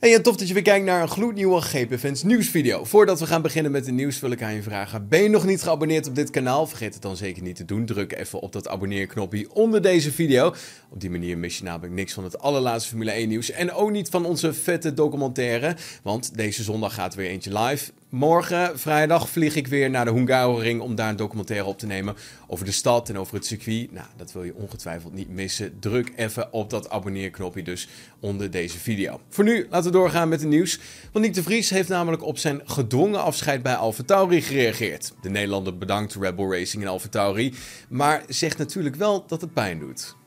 Hey en tof dat je weer kijkt naar een gloednieuwe GPFans nieuwsvideo. Voordat we gaan beginnen met de nieuws wil ik aan je vragen. Ben je nog niet geabonneerd op dit kanaal? Vergeet het dan zeker niet te doen. Druk even op dat abonneerknopje onder deze video. Op die manier mis je namelijk niks van het allerlaatste Formule 1 nieuws. En ook niet van onze vette documentaire. Want deze zondag gaat weer eentje live. Morgen, vrijdag, vlieg ik weer naar de Hungaroring om daar een documentaire op te nemen over de stad en over het circuit. Nou, dat wil je ongetwijfeld niet missen. Druk even op dat abonneerknopje dus onder deze video. Voor nu, laten we doorgaan met het nieuws. Want Nick de Vries heeft namelijk op zijn gedwongen afscheid bij AlphaTauri gereageerd. De Nederlander bedankt Rebel Racing en AlphaTauri, maar zegt natuurlijk wel dat het pijn doet.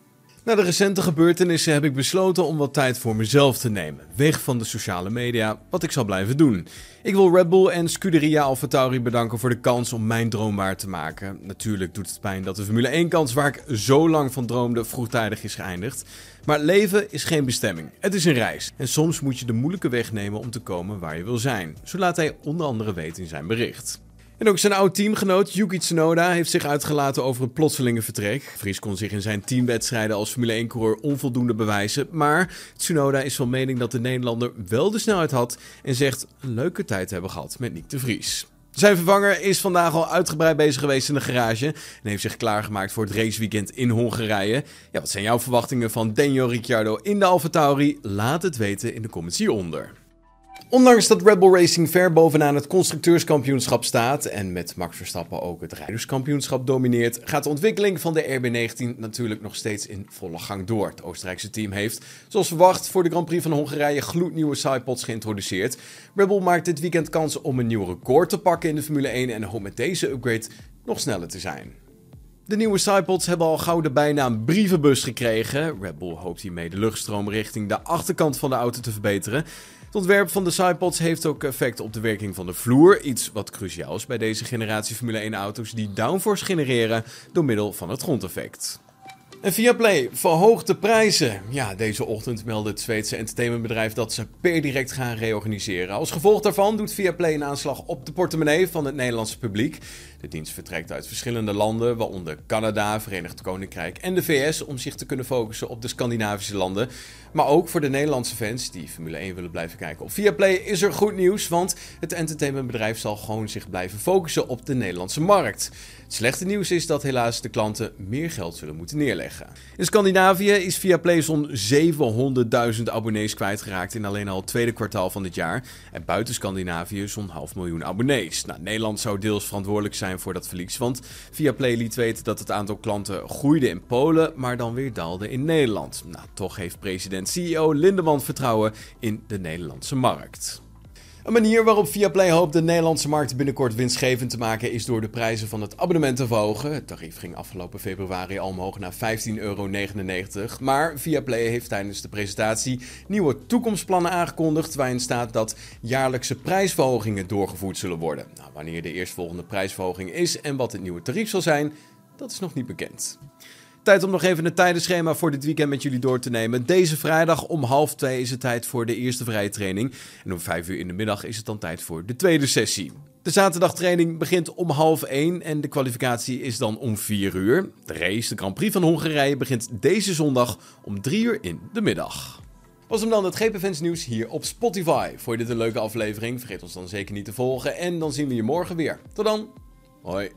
Na de recente gebeurtenissen heb ik besloten om wat tijd voor mezelf te nemen, weg van de sociale media, wat ik zal blijven doen. Ik wil Red Bull en Scuderia AlphaTauri bedanken voor de kans om mijn droom waar te maken. Natuurlijk doet het pijn dat de Formule 1 kans waar ik zo lang van droomde vroegtijdig is geëindigd. Maar leven is geen bestemming, het is een reis. En soms moet je de moeilijke weg nemen om te komen waar je wil zijn. Zo laat hij onder andere weten in zijn bericht. En ook zijn oude teamgenoot Yuki Tsunoda heeft zich uitgelaten over het plotselinge vertrek. Vries kon zich in zijn teamwedstrijden als Formule 1-coureur onvoldoende bewijzen. Maar Tsunoda is van mening dat de Nederlander wel de snelheid had en zegt een leuke tijd hebben gehad met Nick de Vries. Zijn vervanger is vandaag al uitgebreid bezig geweest in de garage en heeft zich klaargemaakt voor het raceweekend in Hongarije. Ja, wat zijn jouw verwachtingen van Daniel Ricciardo in de AlphaTauri? Laat het weten in de comments hieronder. Ondanks dat Red Bull Racing ver bovenaan het constructeurskampioenschap staat en met Max Verstappen ook het rijderskampioenschap domineert, gaat de ontwikkeling van de RB19 natuurlijk nog steeds in volle gang door. Het Oostenrijkse team heeft, zoals verwacht, voor de Grand Prix van Hongarije gloednieuwe sidepods geïntroduceerd. Red Bull maakt dit weekend kans om een nieuw record te pakken in de Formule 1 en hoopt met deze upgrade nog sneller te zijn. De nieuwe sidepods hebben al gauw de bijnaam brievenbus gekregen. Red Bull hoopt hiermee de luchtstroom richting de achterkant van de auto te verbeteren. Het ontwerp van de sidepods heeft ook effect op de werking van de vloer. Iets wat cruciaal is bij deze generatie Formule 1 auto's die downforce genereren door middel van het grondeffect. En Viaplay verhoogt de prijzen. Ja, deze ochtend meldde het Zweedse entertainmentbedrijf dat ze per direct gaan reorganiseren. Als gevolg daarvan doet Viaplay een aanslag op de portemonnee van het Nederlandse publiek. De dienst vertrekt uit verschillende landen, waaronder Canada, Verenigd Koninkrijk en de VS, om zich te kunnen focussen op de Scandinavische landen. Maar ook voor de Nederlandse fans die Formule 1 willen blijven kijken op Viaplay is er goed nieuws, want het entertainmentbedrijf zal gewoon zich blijven focussen op de Nederlandse markt. Het slechte nieuws is dat helaas de klanten meer geld zullen moeten neerleggen. In Scandinavië is Viaplay zo'n 700.000 abonnees kwijtgeraakt in alleen al het tweede kwartaal van dit jaar. En buiten Scandinavië zo'n half miljoen abonnees. Nou, Nederland zou deels verantwoordelijk zijn voor dat verlies, want Viaplay liet weten dat het aantal klanten groeide in Polen, maar dan weer daalde in Nederland. Nou, toch heeft president-CEO Lindeman vertrouwen in de Nederlandse markt. Een manier waarop Viaplay hoopt de Nederlandse markt binnenkort winstgevend te maken is door de prijzen van het abonnement te verhogen. Het tarief ging afgelopen februari al omhoog naar 15,99 euro. Maar Viaplay heeft tijdens de presentatie nieuwe toekomstplannen aangekondigd waarin staat dat jaarlijkse prijsverhogingen doorgevoerd zullen worden. Nou, wanneer de eerstvolgende prijsverhoging is en wat het nieuwe tarief zal zijn, dat is nog niet bekend. Tijd om nog even het tijdenschema voor dit weekend met jullie door te nemen. Deze vrijdag om half twee is het tijd voor de eerste vrije training. En om vijf uur in de middag is het dan tijd voor de tweede sessie. De zaterdagtraining begint om half 1 en de kwalificatie is dan om 4 uur. De race, de Grand Prix van Hongarije, begint deze zondag om 3 uur in de middag. Was hem dan het GP nieuws hier op Spotify. Vond je dit een leuke aflevering? Vergeet ons dan zeker niet te volgen en dan zien we je morgen weer. Tot dan. Hoi.